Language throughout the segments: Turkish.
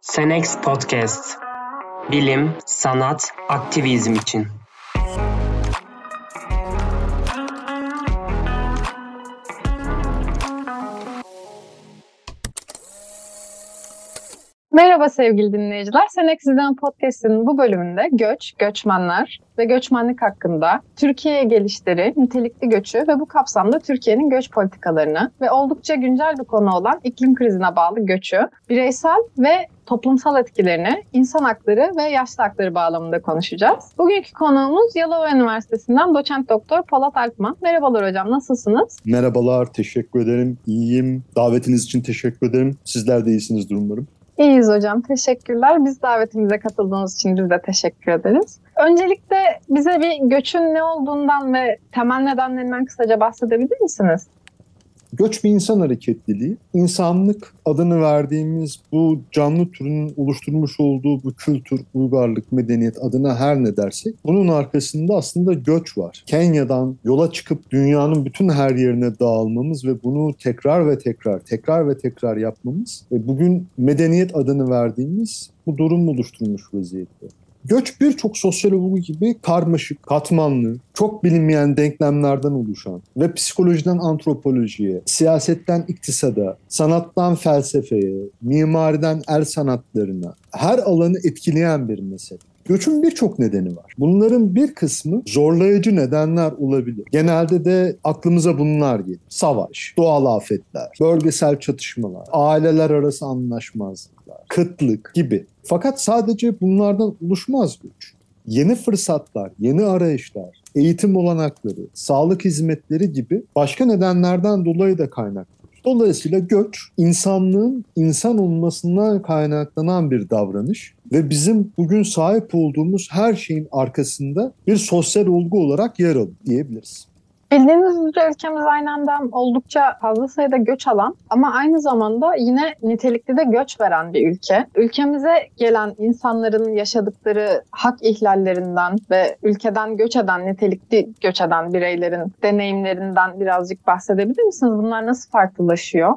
Senex Podcast. Bilim, sanat, aktivizm için. Merhaba sevgili dinleyiciler. Seneksizden Podcast'ın bu bölümünde göç, göçmenler ve göçmenlik hakkında Türkiye'ye gelişleri, nitelikli göçü ve bu kapsamda Türkiye'nin göç politikalarını ve oldukça güncel bir konu olan iklim krizine bağlı göçü, bireysel ve toplumsal etkilerini, insan hakları ve yaşlı hakları bağlamında konuşacağız. Bugünkü konuğumuz Yalova Üniversitesi'nden doçent doktor Polat Alpman. Merhabalar hocam, nasılsınız? Merhabalar, teşekkür ederim. İyiyim. Davetiniz için teşekkür ederim. Sizler de iyisinizdir umarım. İyiyiz hocam, teşekkürler. Biz davetimize katıldığınız için biz de teşekkür ederiz. Öncelikle bize bir göçün ne olduğundan ve temel nedenlerinden kısaca bahsedebilir misiniz? Göç bir insan hareketliliği. İnsanlık adını verdiğimiz bu canlı türünün oluşturmuş olduğu bu kültür, uygarlık, medeniyet adına her ne dersek bunun arkasında aslında göç var. Kenya'dan yola çıkıp dünyanın bütün her yerine dağılmamız ve bunu tekrar ve tekrar, tekrar ve tekrar yapmamız ve bugün medeniyet adını verdiğimiz bu durum oluşturmuş vaziyette. Göç birçok sosyal olgu gibi karmaşık, katmanlı, çok bilinmeyen denklemlerden oluşan ve psikolojiden antropolojiye, siyasetten iktisada, sanattan felsefeye, mimariden el sanatlarına her alanı etkileyen bir mesele. Göçün birçok nedeni var. Bunların bir kısmı zorlayıcı nedenler olabilir. Genelde de aklımıza bunlar gelir. Savaş, doğal afetler, bölgesel çatışmalar, aileler arası anlaşmazlıklar, kıtlık gibi. Fakat sadece bunlardan oluşmaz göç. Yeni fırsatlar, yeni arayışlar, eğitim olanakları, sağlık hizmetleri gibi başka nedenlerden dolayı da kaynaklanır. Dolayısıyla göç insanlığın insan olmasından kaynaklanan bir davranış ve bizim bugün sahip olduğumuz her şeyin arkasında bir sosyal olgu olarak yer alır diyebiliriz. Bildiğiniz üzere ülkemiz aynı anda oldukça fazla sayıda göç alan ama aynı zamanda yine nitelikli de göç veren bir ülke. Ülkemize gelen insanların yaşadıkları hak ihlallerinden ve ülkeden göç eden, nitelikli göç eden bireylerin deneyimlerinden birazcık bahsedebilir misiniz? Bunlar nasıl farklılaşıyor?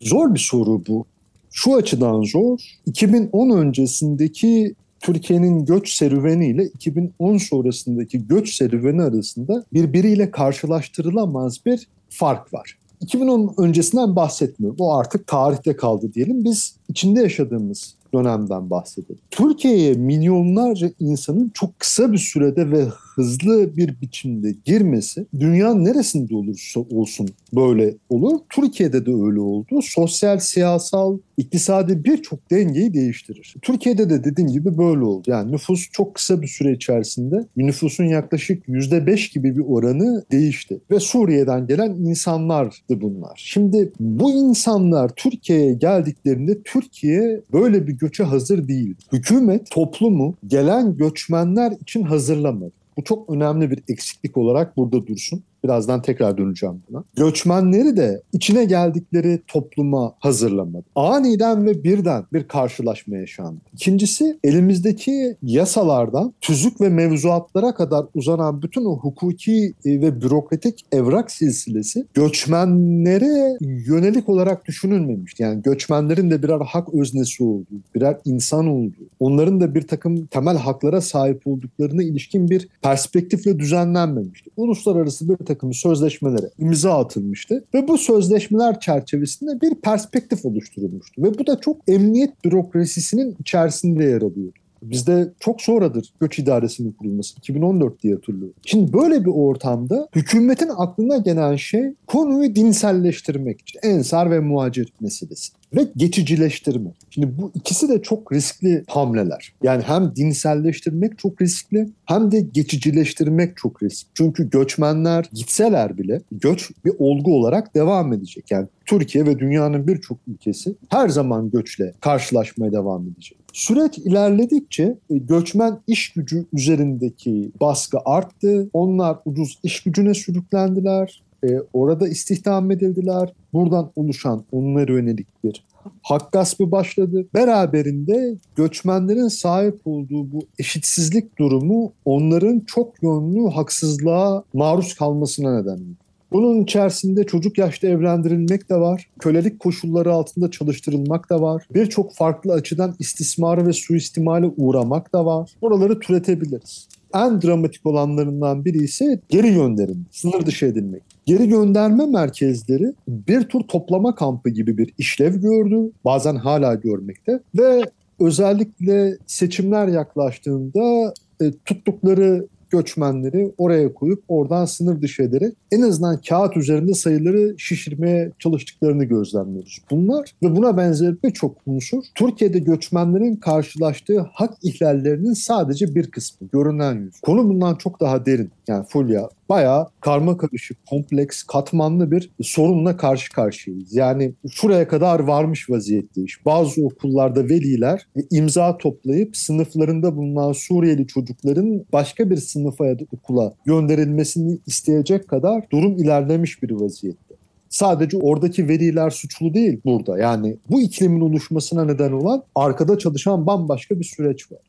Zor bir soru bu. Şu açıdan zor. 2010 öncesindeki Türkiye'nin göç serüveni ile 2010 sonrasındaki göç serüveni arasında birbiriyle karşılaştırılamaz bir fark var. 2010 öncesinden bahsetmiyorum. O artık tarihte kaldı diyelim. Biz içinde yaşadığımız dönemden bahsedelim. Türkiye'ye milyonlarca insanın çok kısa bir sürede ve hızlı bir biçimde girmesi dünyanın neresinde olursa olsun böyle olur. Türkiye'de de öyle oldu. Sosyal, siyasal, iktisadi birçok dengeyi değiştirir. Türkiye'de de dediğim gibi böyle oldu. Yani nüfus çok kısa bir süre içerisinde nüfusun yaklaşık %5 gibi bir oranı değişti. Ve Suriye'den gelen insanlardı bunlar. Şimdi bu insanlar Türkiye'ye geldiklerinde Türkiye böyle bir göçe hazır değil. Hükümet toplumu gelen göçmenler için hazırlamadı. Bu çok önemli bir eksiklik olarak burada dursun. Birazdan tekrar döneceğim buna. Göçmenleri de içine geldikleri topluma hazırlamadı. Aniden ve birden bir karşılaşma yaşandı. İkincisi elimizdeki yasalardan tüzük ve mevzuatlara kadar uzanan bütün o hukuki ve bürokratik evrak silsilesi göçmenlere yönelik olarak düşünülmemişti. Yani göçmenlerin de birer hak öznesi olduğu, birer insan olduğu, onların da bir takım temel haklara sahip olduklarına ilişkin bir perspektifle düzenlenmemişti. Uluslararası bir takım sözleşmelere imza atılmıştı ve bu sözleşmeler çerçevesinde bir perspektif oluşturulmuştu ve bu da çok emniyet bürokrasisinin içerisinde yer alıyordu. Bizde çok sonradır göç idaresinin kurulması. 2014 diye hatırlıyorum. Şimdi böyle bir ortamda hükümetin aklına gelen şey konuyu dinselleştirmek. İşte ensar ve muhacir meselesi ve geçicileştirme. Şimdi bu ikisi de çok riskli hamleler. Yani hem dinselleştirmek çok riskli hem de geçicileştirmek çok riskli. Çünkü göçmenler gitseler bile göç bir olgu olarak devam edecek. Yani Türkiye ve dünyanın birçok ülkesi her zaman göçle karşılaşmaya devam edecek. Süreç ilerledikçe göçmen iş gücü üzerindeki baskı arttı. Onlar ucuz iş gücüne sürüklendiler. E, orada istihdam edildiler. Buradan oluşan onlara yönelik bir hak gaspı başladı. Beraberinde göçmenlerin sahip olduğu bu eşitsizlik durumu onların çok yönlü haksızlığa maruz kalmasına neden oldu. Bunun içerisinde çocuk yaşta evlendirilmek de var. Kölelik koşulları altında çalıştırılmak da var. Birçok farklı açıdan istismara ve suistimale uğramak da var. Buraları türetebiliriz. En dramatik olanlarından biri ise geri gönderim, sınır dışı edilmek. Geri gönderme merkezleri bir tür toplama kampı gibi bir işlev gördü. Bazen hala görmekte ve özellikle seçimler yaklaştığında e, tuttukları göçmenleri oraya koyup oradan sınır dışı ederek en azından kağıt üzerinde sayıları şişirmeye çalıştıklarını gözlemliyoruz. Bunlar ve buna benzer birçok unsur Türkiye'de göçmenlerin karşılaştığı hak ihlallerinin sadece bir kısmı, görünen yüz. Konu bundan çok daha derin. Yani Fulya bayağı karma karışık, kompleks, katmanlı bir sorunla karşı karşıyayız. Yani şuraya kadar varmış vaziyetteyiz. Bazı okullarda veliler imza toplayıp sınıflarında bulunan Suriyeli çocukların başka bir sınıfa ya da okula gönderilmesini isteyecek kadar durum ilerlemiş bir vaziyette. Sadece oradaki veliler suçlu değil burada. Yani bu iklimin oluşmasına neden olan arkada çalışan bambaşka bir süreç var.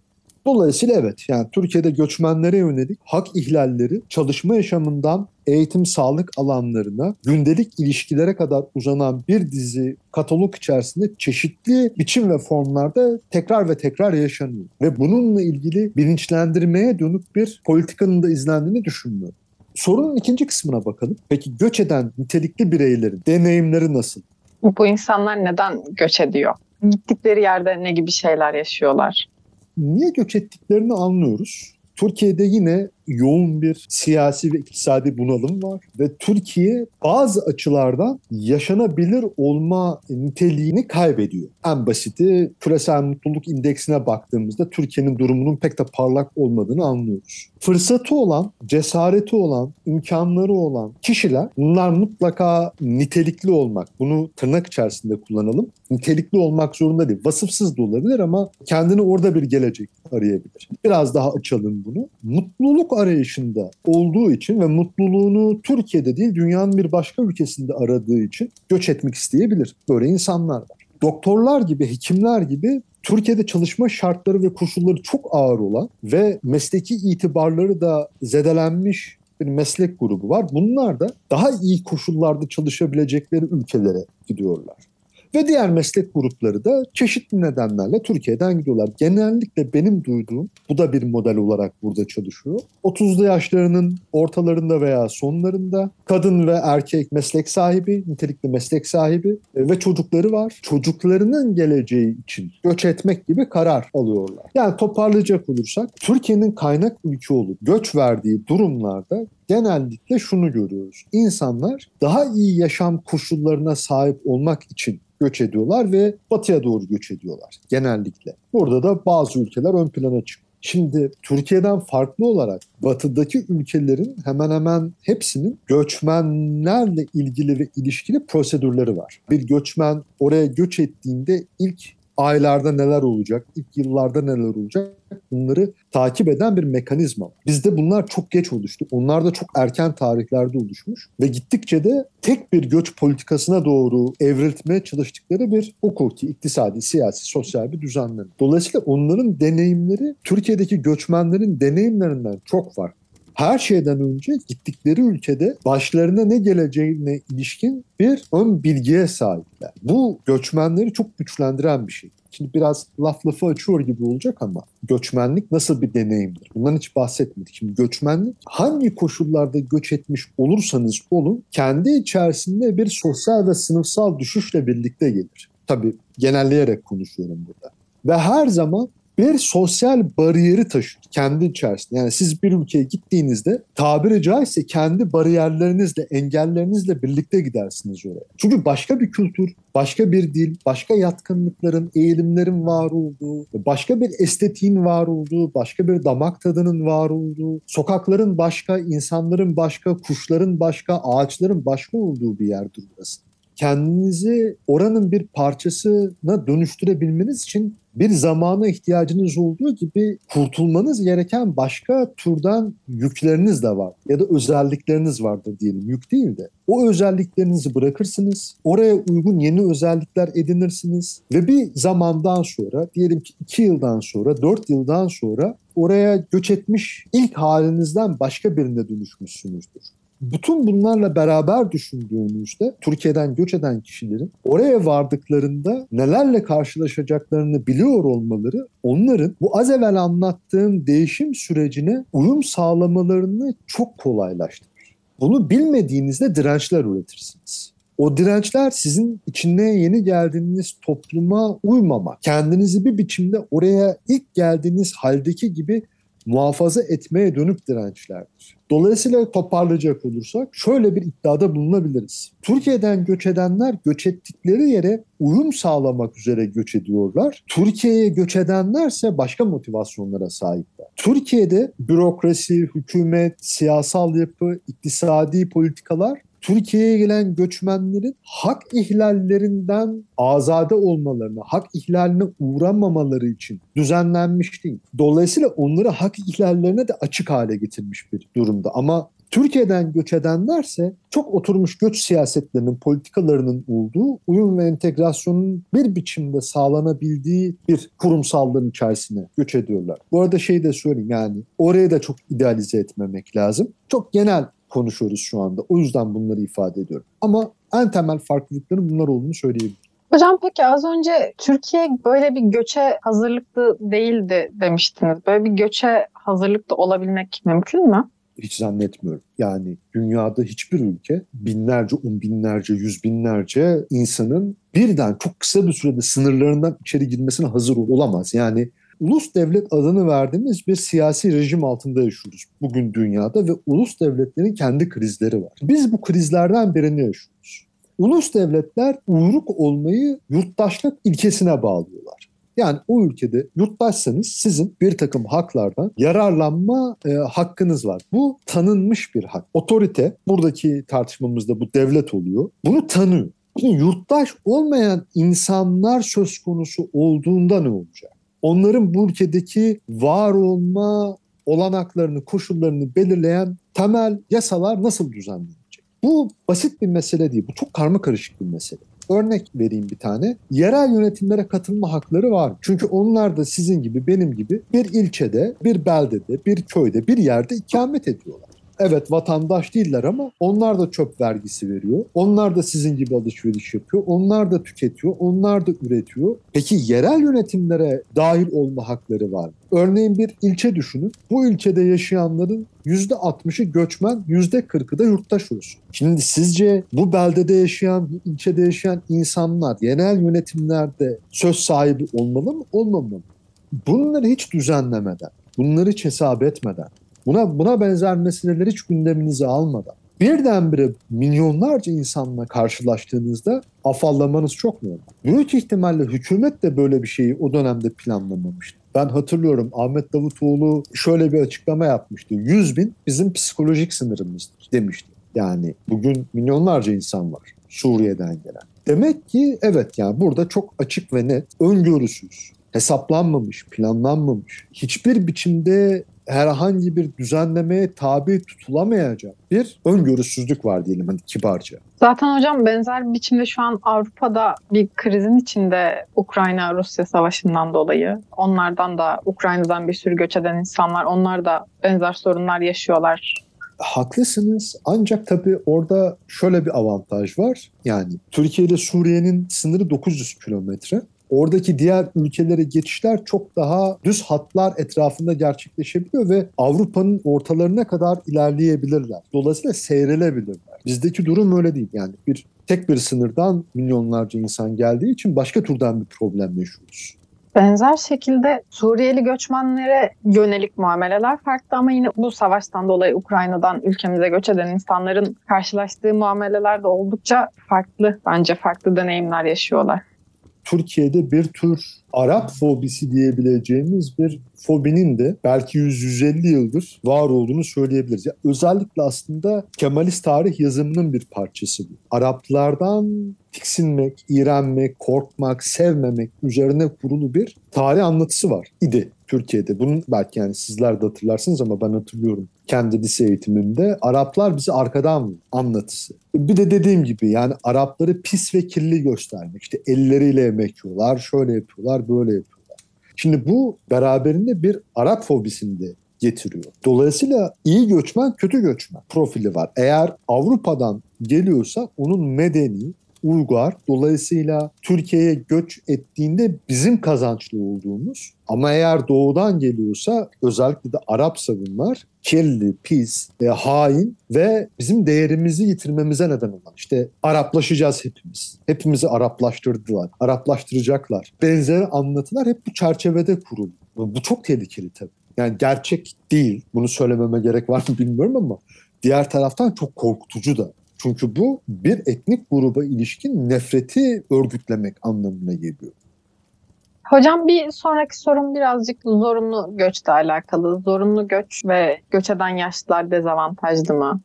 Dolayısıyla evet yani Türkiye'de göçmenlere yönelik hak ihlalleri çalışma yaşamından eğitim sağlık alanlarına gündelik ilişkilere kadar uzanan bir dizi katalog içerisinde çeşitli biçim ve formlarda tekrar ve tekrar yaşanıyor. Ve bununla ilgili bilinçlendirmeye dönük bir politikanın da izlendiğini düşünmüyorum. Sorunun ikinci kısmına bakalım. Peki göç eden nitelikli bireylerin deneyimleri nasıl? Bu insanlar neden göç ediyor? Gittikleri yerde ne gibi şeyler yaşıyorlar? Niye göç ettiklerini anlıyoruz. Türkiye'de yine yoğun bir siyasi ve iktisadi bunalım var ve Türkiye bazı açılardan yaşanabilir olma niteliğini kaybediyor. En basiti küresel mutluluk indeksine baktığımızda Türkiye'nin durumunun pek de parlak olmadığını anlıyoruz. Fırsatı olan, cesareti olan, imkanları olan kişiler bunlar mutlaka nitelikli olmak. Bunu tırnak içerisinde kullanalım. Nitelikli olmak zorunda değil. Vasıfsız da olabilir ama kendini orada bir gelecek arayabilir. Biraz daha açalım bunu. Mutluluk arayışında olduğu için ve mutluluğunu Türkiye'de değil dünyanın bir başka ülkesinde aradığı için göç etmek isteyebilir. Böyle insanlar var. Doktorlar gibi, hekimler gibi Türkiye'de çalışma şartları ve koşulları çok ağır olan ve mesleki itibarları da zedelenmiş bir meslek grubu var. Bunlar da daha iyi koşullarda çalışabilecekleri ülkelere gidiyorlar. Ve diğer meslek grupları da çeşitli nedenlerle Türkiye'den gidiyorlar. Genellikle benim duyduğum, bu da bir model olarak burada çalışıyor. 30'lu yaşlarının ortalarında veya sonlarında kadın ve erkek meslek sahibi, nitelikli meslek sahibi e, ve çocukları var. Çocuklarının geleceği için göç etmek gibi karar alıyorlar. Yani toparlayacak olursak Türkiye'nin kaynak ülke olup göç verdiği durumlarda genellikle şunu görüyoruz. İnsanlar daha iyi yaşam koşullarına sahip olmak için göç ediyorlar ve batıya doğru göç ediyorlar genellikle. Burada da bazı ülkeler ön plana çıkıyor. Şimdi Türkiye'den farklı olarak batıdaki ülkelerin hemen hemen hepsinin göçmenlerle ilgili ve ilişkili prosedürleri var. Bir göçmen oraya göç ettiğinde ilk aylarda neler olacak, ilk yıllarda neler olacak bunları takip eden bir mekanizma. Bizde bunlar çok geç oluştu. Onlar da çok erken tarihlerde oluşmuş ve gittikçe de tek bir göç politikasına doğru evriltmeye çalıştıkları bir hukuki, iktisadi, siyasi, sosyal bir düzenleme. Dolayısıyla onların deneyimleri Türkiye'deki göçmenlerin deneyimlerinden çok farklı her şeyden önce gittikleri ülkede başlarına ne geleceğine ilişkin bir ön bilgiye sahipler. Bu göçmenleri çok güçlendiren bir şey. Şimdi biraz laf lafı açıyor gibi olacak ama göçmenlik nasıl bir deneyimdir? Bundan hiç bahsetmedik. Şimdi göçmenlik hangi koşullarda göç etmiş olursanız olun kendi içerisinde bir sosyal ve sınıfsal düşüşle birlikte gelir. Tabii genelleyerek konuşuyorum burada. Ve her zaman bir sosyal bariyeri taşır kendi içerisinde. Yani siz bir ülkeye gittiğinizde tabiri caizse kendi bariyerlerinizle, engellerinizle birlikte gidersiniz oraya. Çünkü başka bir kültür, başka bir dil, başka yatkınlıkların, eğilimlerin var olduğu, başka bir estetiğin var olduğu, başka bir damak tadının var olduğu, sokakların başka, insanların başka, kuşların başka, ağaçların başka olduğu bir yerdir burası kendinizi oranın bir parçasına dönüştürebilmeniz için bir zamana ihtiyacınız olduğu gibi kurtulmanız gereken başka türden yükleriniz de var ya da özellikleriniz vardır diyelim. Yük değil de. O özelliklerinizi bırakırsınız. Oraya uygun yeni özellikler edinirsiniz ve bir zamandan sonra diyelim ki iki yıldan sonra, dört yıldan sonra oraya göç etmiş ilk halinizden başka birine dönüşmüşsünüzdür. Bütün bunlarla beraber düşündüğümüzde Türkiye'den göç eden kişilerin oraya vardıklarında nelerle karşılaşacaklarını biliyor olmaları onların bu az evvel anlattığım değişim sürecine uyum sağlamalarını çok kolaylaştırır. Bunu bilmediğinizde dirençler üretirsiniz. O dirençler sizin içine yeni geldiğiniz topluma uymamak, kendinizi bir biçimde oraya ilk geldiğiniz haldeki gibi muhafaza etmeye dönük dirençlerdir. Dolayısıyla toparlayacak olursak şöyle bir iddiada bulunabiliriz. Türkiye'den göç edenler göç ettikleri yere uyum sağlamak üzere göç ediyorlar. Türkiye'ye göç edenlerse başka motivasyonlara sahipler. Türkiye'de bürokrasi, hükümet, siyasal yapı, iktisadi politikalar Türkiye'ye gelen göçmenlerin hak ihlallerinden azade olmalarını, hak ihlaline uğramamaları için düzenlenmiş değil. Dolayısıyla onları hak ihlallerine de açık hale getirmiş bir durumda. Ama Türkiye'den göç edenlerse çok oturmuş göç siyasetlerinin, politikalarının olduğu, uyum ve entegrasyonun bir biçimde sağlanabildiği bir kurumsallığın içerisine göç ediyorlar. Bu arada şey de söyleyeyim yani oraya da çok idealize etmemek lazım. Çok genel konuşuyoruz şu anda. O yüzden bunları ifade ediyorum. Ama en temel farklılıkların bunlar olduğunu söyleyebilirim. Hocam peki az önce Türkiye böyle bir göçe hazırlıklı değildi demiştiniz. Böyle bir göçe hazırlıklı olabilmek mümkün mü? Hiç zannetmiyorum. Yani dünyada hiçbir ülke binlerce, on binlerce, yüz binlerce insanın birden çok kısa bir sürede sınırlarından içeri girmesine hazır olamaz. Yani ulus devlet adını verdiğimiz bir siyasi rejim altında yaşıyoruz bugün dünyada ve ulus devletlerin kendi krizleri var. Biz bu krizlerden birini yaşıyoruz. Ulus devletler uyruk olmayı yurttaşlık ilkesine bağlıyorlar. Yani o ülkede yurttaşsanız sizin bir takım haklardan yararlanma e, hakkınız var. Bu tanınmış bir hak. Otorite, buradaki tartışmamızda bu devlet oluyor. Bunu tanıyor. Şimdi yurttaş olmayan insanlar söz konusu olduğunda ne olacak? Onların bu ülkedeki var olma olanaklarını, koşullarını belirleyen temel yasalar nasıl düzenlenecek? Bu basit bir mesele değil. Bu çok karma karışık bir mesele. Örnek vereyim bir tane. Yerel yönetimlere katılma hakları var. Çünkü onlar da sizin gibi, benim gibi bir ilçede, bir beldede, bir köyde, bir yerde ikamet ediyorlar. Evet vatandaş değiller ama onlar da çöp vergisi veriyor. Onlar da sizin gibi alışveriş yapıyor. Onlar da tüketiyor. Onlar da üretiyor. Peki yerel yönetimlere dahil olma hakları var mı? Örneğin bir ilçe düşünün. Bu ilçede yaşayanların %60'ı göçmen, %40'ı da yurttaş olsun. Şimdi sizce bu beldede yaşayan, bu ilçede yaşayan insanlar yerel yönetimlerde söz sahibi olmalı mı, olmamalı mı? Bunları hiç düzenlemeden, bunları hiç hesap etmeden, Buna, buna benzer meseleleri hiç gündeminize almadan birdenbire milyonlarca insanla karşılaştığınızda afallamanız çok normal. Büyük ihtimalle hükümet de böyle bir şeyi o dönemde planlamamıştı. Ben hatırlıyorum Ahmet Davutoğlu şöyle bir açıklama yapmıştı. 100 bin bizim psikolojik sınırımızdır demişti. Yani bugün milyonlarca insan var Suriye'den gelen. Demek ki evet yani burada çok açık ve net, öngörüsüz, hesaplanmamış, planlanmamış, hiçbir biçimde herhangi bir düzenlemeye tabi tutulamayacak bir öngörüsüzlük var diyelim hani kibarca. Zaten hocam benzer biçimde şu an Avrupa'da bir krizin içinde Ukrayna-Rusya savaşından dolayı. Onlardan da Ukrayna'dan bir sürü göç eden insanlar onlar da benzer sorunlar yaşıyorlar. Haklısınız ancak tabii orada şöyle bir avantaj var. Yani Türkiye ile Suriye'nin sınırı 900 kilometre oradaki diğer ülkelere geçişler çok daha düz hatlar etrafında gerçekleşebiliyor ve Avrupa'nın ortalarına kadar ilerleyebilirler. Dolayısıyla seyrelebilirler. Bizdeki durum öyle değil. Yani bir tek bir sınırdan milyonlarca insan geldiği için başka türden bir problem yaşıyoruz. Benzer şekilde Suriyeli göçmenlere yönelik muameleler farklı ama yine bu savaştan dolayı Ukrayna'dan ülkemize göç eden insanların karşılaştığı muameleler de oldukça farklı. Bence farklı deneyimler yaşıyorlar. Türkiye'de bir tür Arap fobisi diyebileceğimiz bir fobinin de belki 100-150 yıldır var olduğunu söyleyebiliriz. Yani özellikle aslında Kemalist tarih yazımının bir parçası bu. Araplardan tiksinmek, iğrenmek, korkmak, sevmemek üzerine kurulu bir tarih anlatısı var idi Türkiye'de. Bunun belki yani sizler de hatırlarsınız ama ben hatırlıyorum kendi lise eğitimimde. Araplar bizi arkadan anlatısı. Bir de dediğim gibi yani Arapları pis ve kirli göstermek. İşte elleriyle yemek yiyorlar, şöyle yapıyorlar, böyle yapıyorlar. Şimdi bu beraberinde bir Arap fobisini de getiriyor. Dolayısıyla iyi göçmen kötü göçmen profili var. Eğer Avrupa'dan geliyorsa onun medeni, uygar. Dolayısıyla Türkiye'ye göç ettiğinde bizim kazançlı olduğumuz ama eğer doğudan geliyorsa özellikle de Arap savunlar kirli, pis, e, hain ve bizim değerimizi yitirmemize neden olan. İşte Araplaşacağız hepimiz. Hepimizi Araplaştırdılar. Araplaştıracaklar. Benzeri anlatılar hep bu çerçevede kurulu. Bu çok tehlikeli tabii. Yani gerçek değil. Bunu söylememe gerek var mı bilmiyorum ama diğer taraftan çok korkutucu da. Çünkü bu bir etnik gruba ilişkin nefreti örgütlemek anlamına geliyor. Hocam bir sonraki sorum birazcık zorunlu göçle alakalı. Zorunlu göç ve göç eden yaşlılar dezavantajlı mı?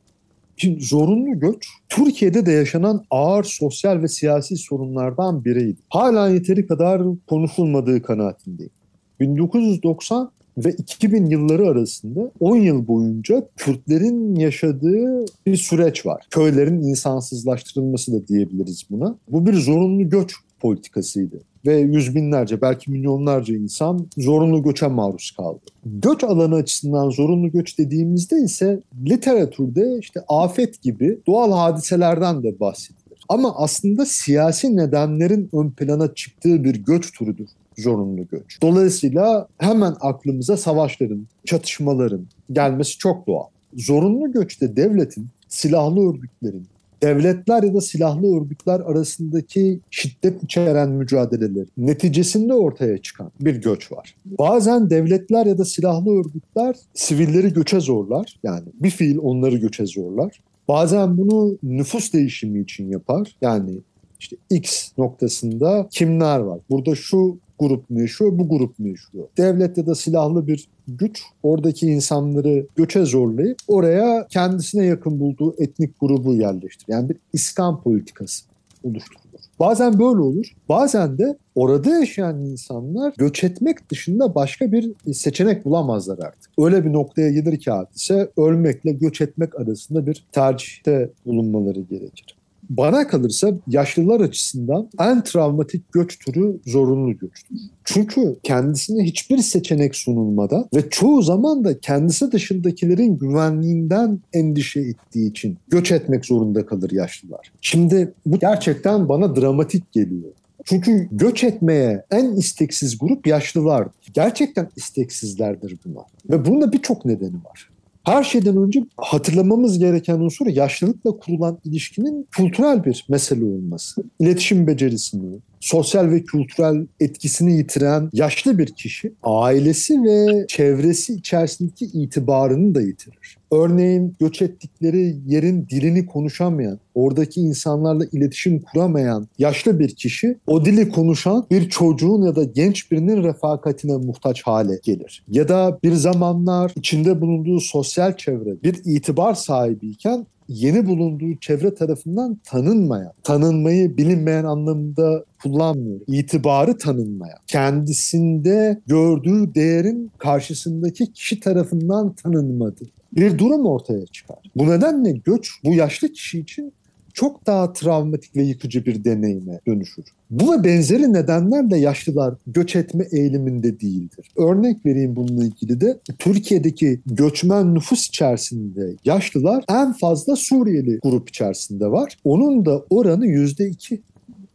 Şimdi zorunlu göç Türkiye'de de yaşanan ağır sosyal ve siyasi sorunlardan biriydi. Hala yeteri kadar konuşulmadığı kanaatindeyim. 1990 ve 2000 yılları arasında 10 yıl boyunca Kürtlerin yaşadığı bir süreç var. Köylerin insansızlaştırılması da diyebiliriz buna. Bu bir zorunlu göç politikasıydı ve yüz binlerce belki milyonlarca insan zorunlu göçe maruz kaldı. Göç alanı açısından zorunlu göç dediğimizde ise literatürde işte afet gibi doğal hadiselerden de bahsedilir. Ama aslında siyasi nedenlerin ön plana çıktığı bir göç türüdür zorunlu göç. Dolayısıyla hemen aklımıza savaşların, çatışmaların gelmesi çok doğal. Zorunlu göçte devletin, silahlı örgütlerin, devletler ya da silahlı örgütler arasındaki şiddet içeren mücadeleler neticesinde ortaya çıkan bir göç var. Bazen devletler ya da silahlı örgütler sivilleri göçe zorlar. Yani bir fiil onları göçe zorlar. Bazen bunu nüfus değişimi için yapar. Yani işte X noktasında kimler var? Burada şu grup yaşıyor, bu grup yaşıyor? Devlet ya da silahlı bir güç oradaki insanları göçe zorlayıp oraya kendisine yakın bulduğu etnik grubu yerleştirir. Yani bir iskan politikası oluşturulur. Bazen böyle olur. Bazen de orada yaşayan insanlar göç etmek dışında başka bir seçenek bulamazlar artık. Öyle bir noktaya gelir ki hadise ölmekle göç etmek arasında bir tercihte bulunmaları gerekir. Bana kalırsa yaşlılar açısından en travmatik göç türü zorunlu göçtür. Çünkü kendisine hiçbir seçenek sunulmadan ve çoğu zaman da kendisi dışındakilerin güvenliğinden endişe ettiği için göç etmek zorunda kalır yaşlılar. Şimdi bu gerçekten bana dramatik geliyor. Çünkü göç etmeye en isteksiz grup yaşlılar. Gerçekten isteksizlerdir buna. Ve bunun da birçok nedeni var. Her şeyden önce hatırlamamız gereken unsur yaşlılıkla kurulan ilişkinin kültürel bir mesele olması. İletişim becerisini, sosyal ve kültürel etkisini yitiren yaşlı bir kişi ailesi ve çevresi içerisindeki itibarını da yitirir. Örneğin göç ettikleri yerin dilini konuşamayan, oradaki insanlarla iletişim kuramayan yaşlı bir kişi o dili konuşan bir çocuğun ya da genç birinin refakatine muhtaç hale gelir. Ya da bir zamanlar içinde bulunduğu sosyal çevre bir itibar sahibiyken yeni bulunduğu çevre tarafından tanınmayan, tanınmayı bilinmeyen anlamında kullanmıyor. İtibarı tanınmayan, kendisinde gördüğü değerin karşısındaki kişi tarafından tanınmadı. Bir durum ortaya çıkar. Bu nedenle göç bu yaşlı kişi için çok daha travmatik ve yıkıcı bir deneyime dönüşür. Bu ve benzeri nedenlerle yaşlılar göç etme eğiliminde değildir. Örnek vereyim bununla ilgili de Türkiye'deki göçmen nüfus içerisinde yaşlılar en fazla Suriyeli grup içerisinde var. Onun da oranı yüzde iki.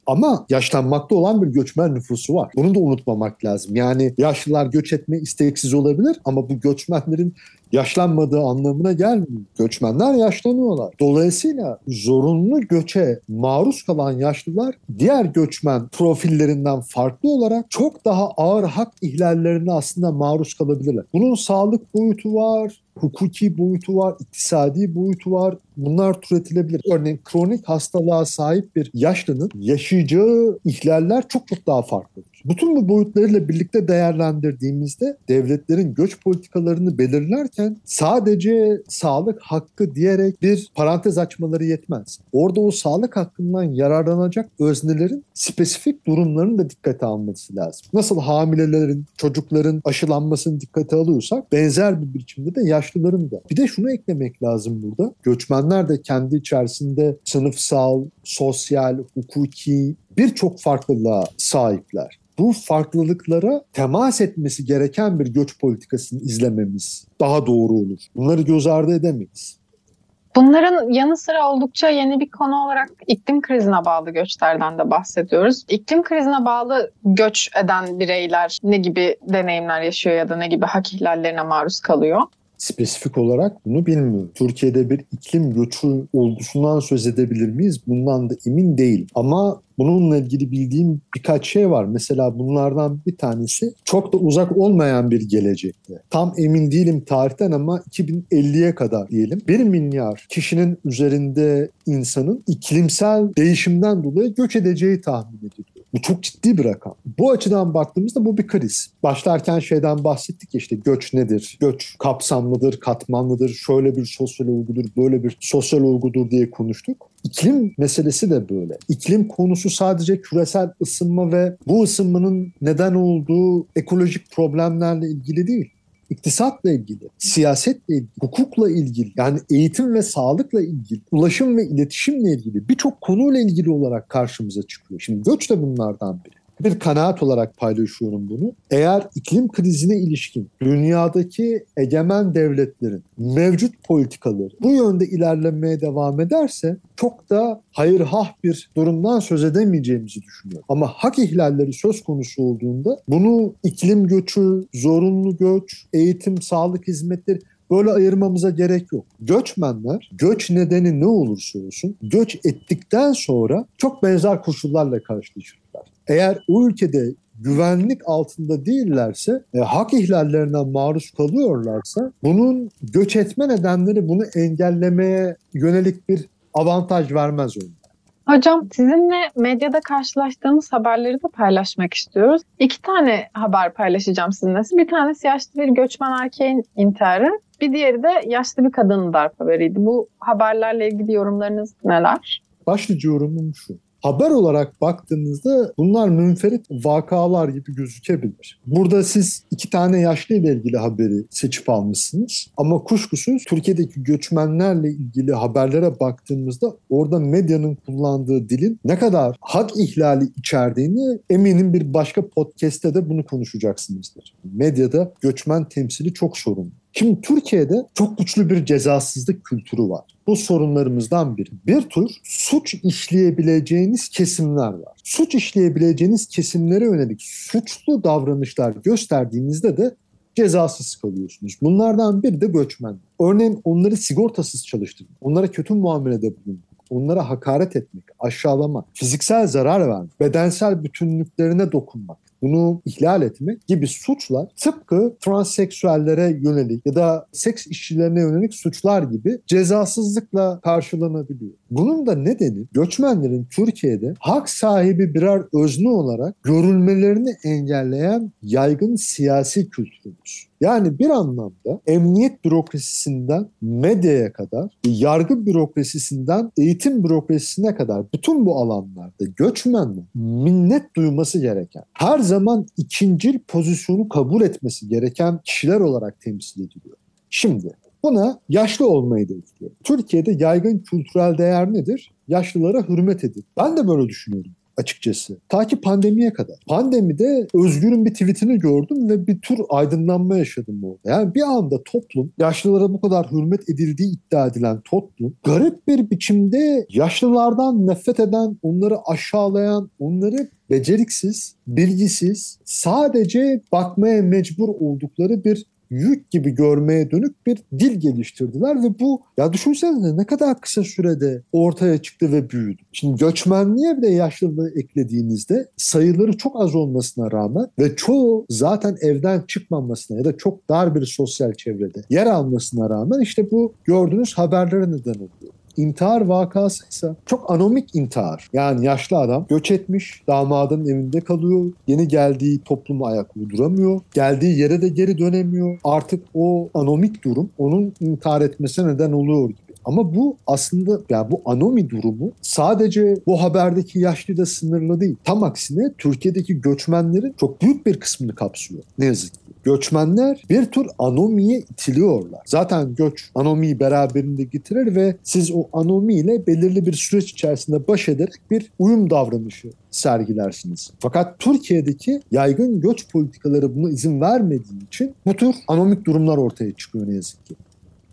Ama yaşlanmakta olan bir göçmen nüfusu var. Bunu da unutmamak lazım. Yani yaşlılar göç etme isteksiz olabilir ama bu göçmenlerin yaşlanmadığı anlamına gelmiyor. Göçmenler yaşlanıyorlar. Dolayısıyla zorunlu göçe maruz kalan yaşlılar diğer göçmen profillerinden farklı olarak çok daha ağır hak ihlallerine aslında maruz kalabilirler. Bunun sağlık boyutu var, hukuki boyutu var, iktisadi boyutu var. Bunlar türetilebilir. Örneğin kronik hastalığa sahip bir yaşlının yaşayacağı ihlaller çok çok daha farklıdır. Bütün bu boyutlarıyla birlikte değerlendirdiğimizde devletlerin göç politikalarını belirlerken sadece sağlık hakkı diyerek bir parantez açmaları yetmez. Orada o sağlık hakkından yararlanacak öznelerin spesifik durumlarını da dikkate alması lazım. Nasıl hamilelerin, çocukların aşılanmasını dikkate alıyorsak benzer bir biçimde de yaşlıların da. Bir de şunu eklemek lazım burada. Göçmenler de kendi içerisinde sınıfsal, sosyal, hukuki birçok farklılığa sahipler bu farklılıklara temas etmesi gereken bir göç politikasını izlememiz daha doğru olur. Bunları göz ardı edemeyiz. Bunların yanı sıra oldukça yeni bir konu olarak iklim krizine bağlı göçlerden de bahsediyoruz. İklim krizine bağlı göç eden bireyler ne gibi deneyimler yaşıyor ya da ne gibi hak ihlallerine maruz kalıyor? Spesifik olarak bunu bilmiyorum. Türkiye'de bir iklim göçü olgusundan söz edebilir miyiz? Bundan da emin değil. Ama Bununla ilgili bildiğim birkaç şey var. Mesela bunlardan bir tanesi çok da uzak olmayan bir gelecekte. Tam emin değilim tarihten ama 2050'ye kadar diyelim. 1 milyar kişinin üzerinde insanın iklimsel değişimden dolayı göç edeceği tahmin ediliyor. Bu çok ciddi bir rakam. Bu açıdan baktığımızda bu bir kriz. Başlarken şeyden bahsettik ya işte göç nedir? Göç kapsamlıdır, katmanlıdır, şöyle bir sosyal olgudur, böyle bir sosyal olgudur diye konuştuk. İklim meselesi de böyle. İklim konusu sadece küresel ısınma ve bu ısınmanın neden olduğu ekolojik problemlerle ilgili değil iktisatla ilgili, siyasetle ilgili, hukukla ilgili, yani eğitim ve sağlıkla ilgili, ulaşım ve iletişimle ilgili birçok konuyla ilgili olarak karşımıza çıkıyor. Şimdi göç de bunlardan biri bir kanaat olarak paylaşıyorum bunu. Eğer iklim krizine ilişkin dünyadaki egemen devletlerin mevcut politikaları bu yönde ilerlemeye devam ederse çok da hayırhah bir durumdan söz edemeyeceğimizi düşünüyorum. Ama hak ihlalleri söz konusu olduğunda bunu iklim göçü, zorunlu göç, eğitim, sağlık hizmetleri böyle ayırmamıza gerek yok. Göçmenler göç nedeni ne olursa olsun göç ettikten sonra çok benzer koşullarla karşılaşırlar. Eğer o ülkede güvenlik altında değillerse, e, hak ihlallerinden maruz kalıyorlarsa bunun göç etme nedenleri bunu engellemeye yönelik bir avantaj vermez onlara. Hocam sizinle medyada karşılaştığımız haberleri de paylaşmak istiyoruz. İki tane haber paylaşacağım sizinle. Bir tanesi yaşlı bir göçmen erkeğin intiharı. Bir diğeri de yaşlı bir kadının darp haberiydi. Bu haberlerle ilgili yorumlarınız neler? Başlıca yorumum şu haber olarak baktığınızda bunlar münferit vakalar gibi gözükebilir. Burada siz iki tane yaşlı ile ilgili haberi seçip almışsınız. Ama kuşkusuz Türkiye'deki göçmenlerle ilgili haberlere baktığımızda orada medyanın kullandığı dilin ne kadar hak ihlali içerdiğini eminim bir başka podcast'te de bunu konuşacaksınızdır. Medyada göçmen temsili çok sorunlu. Şimdi Türkiye'de çok güçlü bir cezasızlık kültürü var. Bu sorunlarımızdan biri. Bir tür suç işleyebileceğiniz kesimler var. Suç işleyebileceğiniz kesimlere yönelik suçlu davranışlar gösterdiğinizde de cezasız kalıyorsunuz. Bunlardan biri de göçmen. Örneğin onları sigortasız çalıştırmak, onlara kötü muamelede bulunmak, onlara hakaret etmek, aşağılama, fiziksel zarar vermek, bedensel bütünlüklerine dokunmak bunu ihlal etmek gibi suçlar tıpkı transseksüellere yönelik ya da seks işçilerine yönelik suçlar gibi cezasızlıkla karşılanabiliyor. Bunun da nedeni göçmenlerin Türkiye'de hak sahibi birer özne olarak görülmelerini engelleyen yaygın siyasi kültürümüz. Yani bir anlamda emniyet bürokrasisinden medyaya kadar, yargı bürokrasisinden eğitim bürokrasisine kadar bütün bu alanlarda göçmenler minnet duyması gereken, her zaman ikincil pozisyonu kabul etmesi gereken kişiler olarak temsil ediliyor. Şimdi buna yaşlı olmayı da ekliyor. Türkiye'de yaygın kültürel değer nedir? Yaşlılara hürmet edin. Ben de böyle düşünüyorum açıkçası. Ta ki pandemiye kadar. Pandemide Özgür'ün bir tweetini gördüm ve bir tür aydınlanma yaşadım orada. Yani bir anda toplum, yaşlılara bu kadar hürmet edildiği iddia edilen toplum, garip bir biçimde yaşlılardan nefret eden, onları aşağılayan, onları beceriksiz, bilgisiz, sadece bakmaya mecbur oldukları bir yük gibi görmeye dönük bir dil geliştirdiler ve bu ya düşünsenize ne kadar kısa sürede ortaya çıktı ve büyüdü. Şimdi göçmenliğe bile yaşlılığı eklediğinizde sayıları çok az olmasına rağmen ve çoğu zaten evden çıkmamasına ya da çok dar bir sosyal çevrede yer almasına rağmen işte bu gördüğünüz haberlere neden oluyor. İntihar vakası ise çok anomik intihar. Yani yaşlı adam göç etmiş, damadın evinde kalıyor. Yeni geldiği toplumu ayak uyduramıyor. Geldiği yere de geri dönemiyor. Artık o anomik durum onun intihar etmesine neden oluyor gibi Ama bu aslında yani bu anomi durumu sadece bu haberdeki yaşlıyla sınırlı değil. Tam aksine Türkiye'deki göçmenlerin çok büyük bir kısmını kapsıyor. Ne yazık ki. Göçmenler bir tür anomiye itiliyorlar. Zaten göç anomiyi beraberinde getirir ve siz o anomiyle belirli bir süreç içerisinde baş ederek bir uyum davranışı sergilersiniz. Fakat Türkiye'deki yaygın göç politikaları buna izin vermediği için bu tür anomik durumlar ortaya çıkıyor ne yazık ki.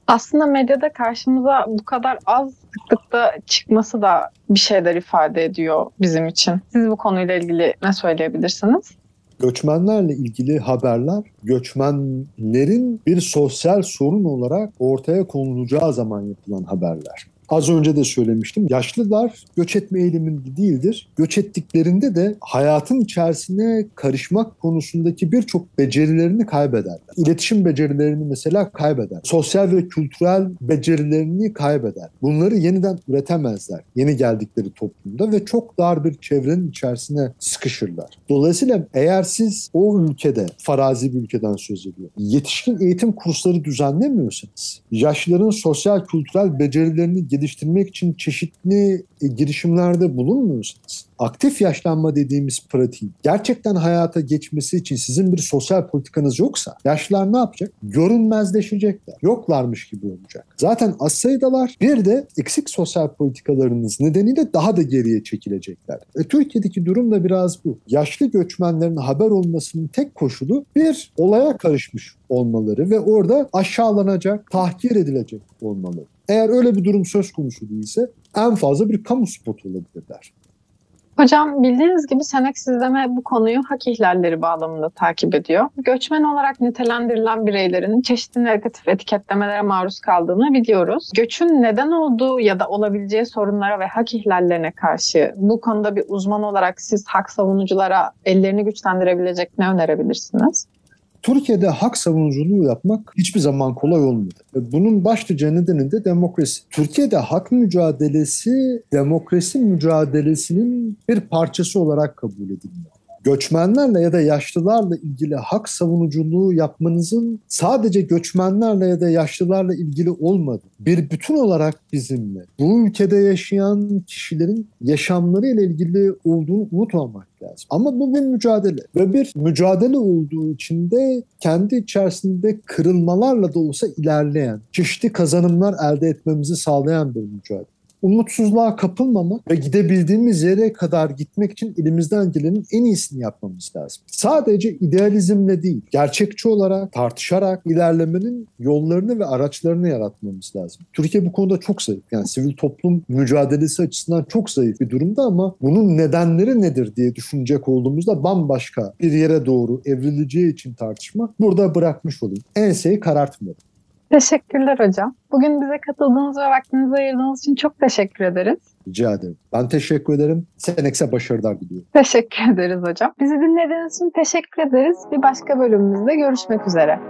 Aslında medyada karşımıza bu kadar az sıklıkta çıkması da bir şeyler ifade ediyor bizim için. Siz bu konuyla ilgili ne söyleyebilirsiniz? Göçmenlerle ilgili haberler göçmenlerin bir sosyal sorun olarak ortaya konulacağı zaman yapılan haberler. Az önce de söylemiştim. Yaşlılar göç etme eğiliminde değildir. Göç ettiklerinde de hayatın içerisine karışmak konusundaki birçok becerilerini kaybederler. İletişim becerilerini mesela kaybeder. Sosyal ve kültürel becerilerini kaybeder. Bunları yeniden üretemezler yeni geldikleri toplumda ve çok dar bir çevrenin içerisine sıkışırlar. Dolayısıyla eğer siz o ülkede, farazi bir ülkeden söz ediyor, yetişkin eğitim kursları düzenlemiyorsanız, yaşlıların sosyal kültürel becerilerini geliştirmek için çeşitli e, girişimlerde bulunmuyorsanız, aktif yaşlanma dediğimiz pratiğin gerçekten hayata geçmesi için sizin bir sosyal politikanız yoksa yaşlılar ne yapacak? Görünmezleşecekler. Yoklarmış gibi olacak. Zaten az sayıdalar. Bir de eksik sosyal politikalarınız nedeniyle daha da geriye çekilecekler. E, Türkiye'deki durum da biraz bu. Yaşlı göçmenlerin haber olmasının tek koşulu bir olaya karışmış olmaları ve orada aşağılanacak, tahkir edilecek olmaları. Eğer öyle bir durum söz konusu değilse en fazla bir kamu spotu olabilirler. Hocam bildiğiniz gibi Senek Sizleme bu konuyu hak ihlalleri bağlamında takip ediyor. Göçmen olarak nitelendirilen bireylerin çeşitli negatif etiketlemelere maruz kaldığını biliyoruz. Göçün neden olduğu ya da olabileceği sorunlara ve hak ihlallerine karşı bu konuda bir uzman olarak siz hak savunuculara ellerini güçlendirebilecek ne önerebilirsiniz? Türkiye'de hak savunuculuğu yapmak hiçbir zaman kolay olmadı. Bunun başlıca nedeni de demokrasi. Türkiye'de hak mücadelesi demokrasi mücadelesinin bir parçası olarak kabul ediliyor göçmenlerle ya da yaşlılarla ilgili hak savunuculuğu yapmanızın sadece göçmenlerle ya da yaşlılarla ilgili olmadı. Bir bütün olarak bizimle bu ülkede yaşayan kişilerin yaşamları ile ilgili olduğunu unutmamak lazım. Ama bu bir mücadele ve bir mücadele olduğu için de kendi içerisinde kırılmalarla da olsa ilerleyen, çeşitli kazanımlar elde etmemizi sağlayan bir mücadele umutsuzluğa kapılmamak ve gidebildiğimiz yere kadar gitmek için elimizden gelenin en iyisini yapmamız lazım. Sadece idealizmle değil, gerçekçi olarak, tartışarak ilerlemenin yollarını ve araçlarını yaratmamız lazım. Türkiye bu konuda çok zayıf. Yani sivil toplum mücadelesi açısından çok zayıf bir durumda ama bunun nedenleri nedir diye düşünecek olduğumuzda bambaşka bir yere doğru evrileceği için tartışma burada bırakmış olayım. Enseyi karartmayalım. Teşekkürler hocam. Bugün bize katıldığınız ve vaktinizi ayırdığınız için çok teşekkür ederiz. Rica ederim. Ben teşekkür ederim. Senex'e başarılar diliyorum. Teşekkür ederiz hocam. Bizi dinlediğiniz için teşekkür ederiz. Bir başka bölümümüzde görüşmek üzere.